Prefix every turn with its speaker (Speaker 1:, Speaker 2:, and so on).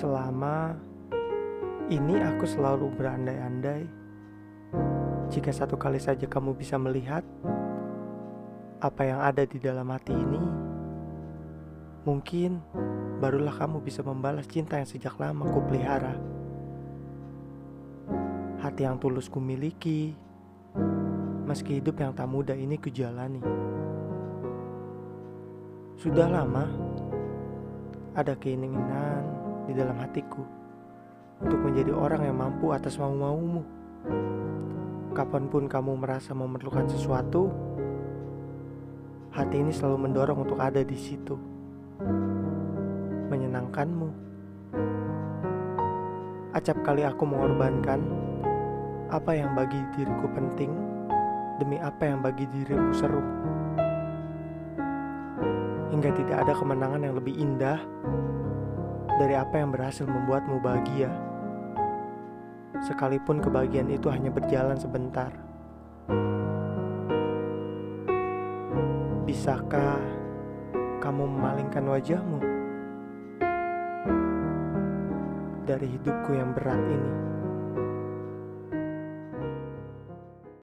Speaker 1: Selama ini aku selalu berandai-andai jika satu kali saja kamu bisa melihat apa yang ada di dalam hati ini, mungkin barulah kamu bisa membalas cinta yang sejak lama ku pelihara. Hati yang tulus ku miliki, meski hidup yang tak mudah ini ku jalani. Sudah lama ada keinginan di dalam hatiku untuk menjadi orang yang mampu atas mau-maumu. Kapan pun kamu merasa memerlukan sesuatu, hati ini selalu mendorong untuk ada di situ, menyenangkanmu. Acap kali aku mengorbankan apa yang bagi diriku penting demi apa yang bagi dirimu seru. Hingga tidak ada kemenangan yang lebih indah dari apa yang berhasil membuatmu bahagia. Sekalipun kebahagiaan itu hanya berjalan sebentar. Bisakah kamu memalingkan wajahmu dari hidupku yang berat ini?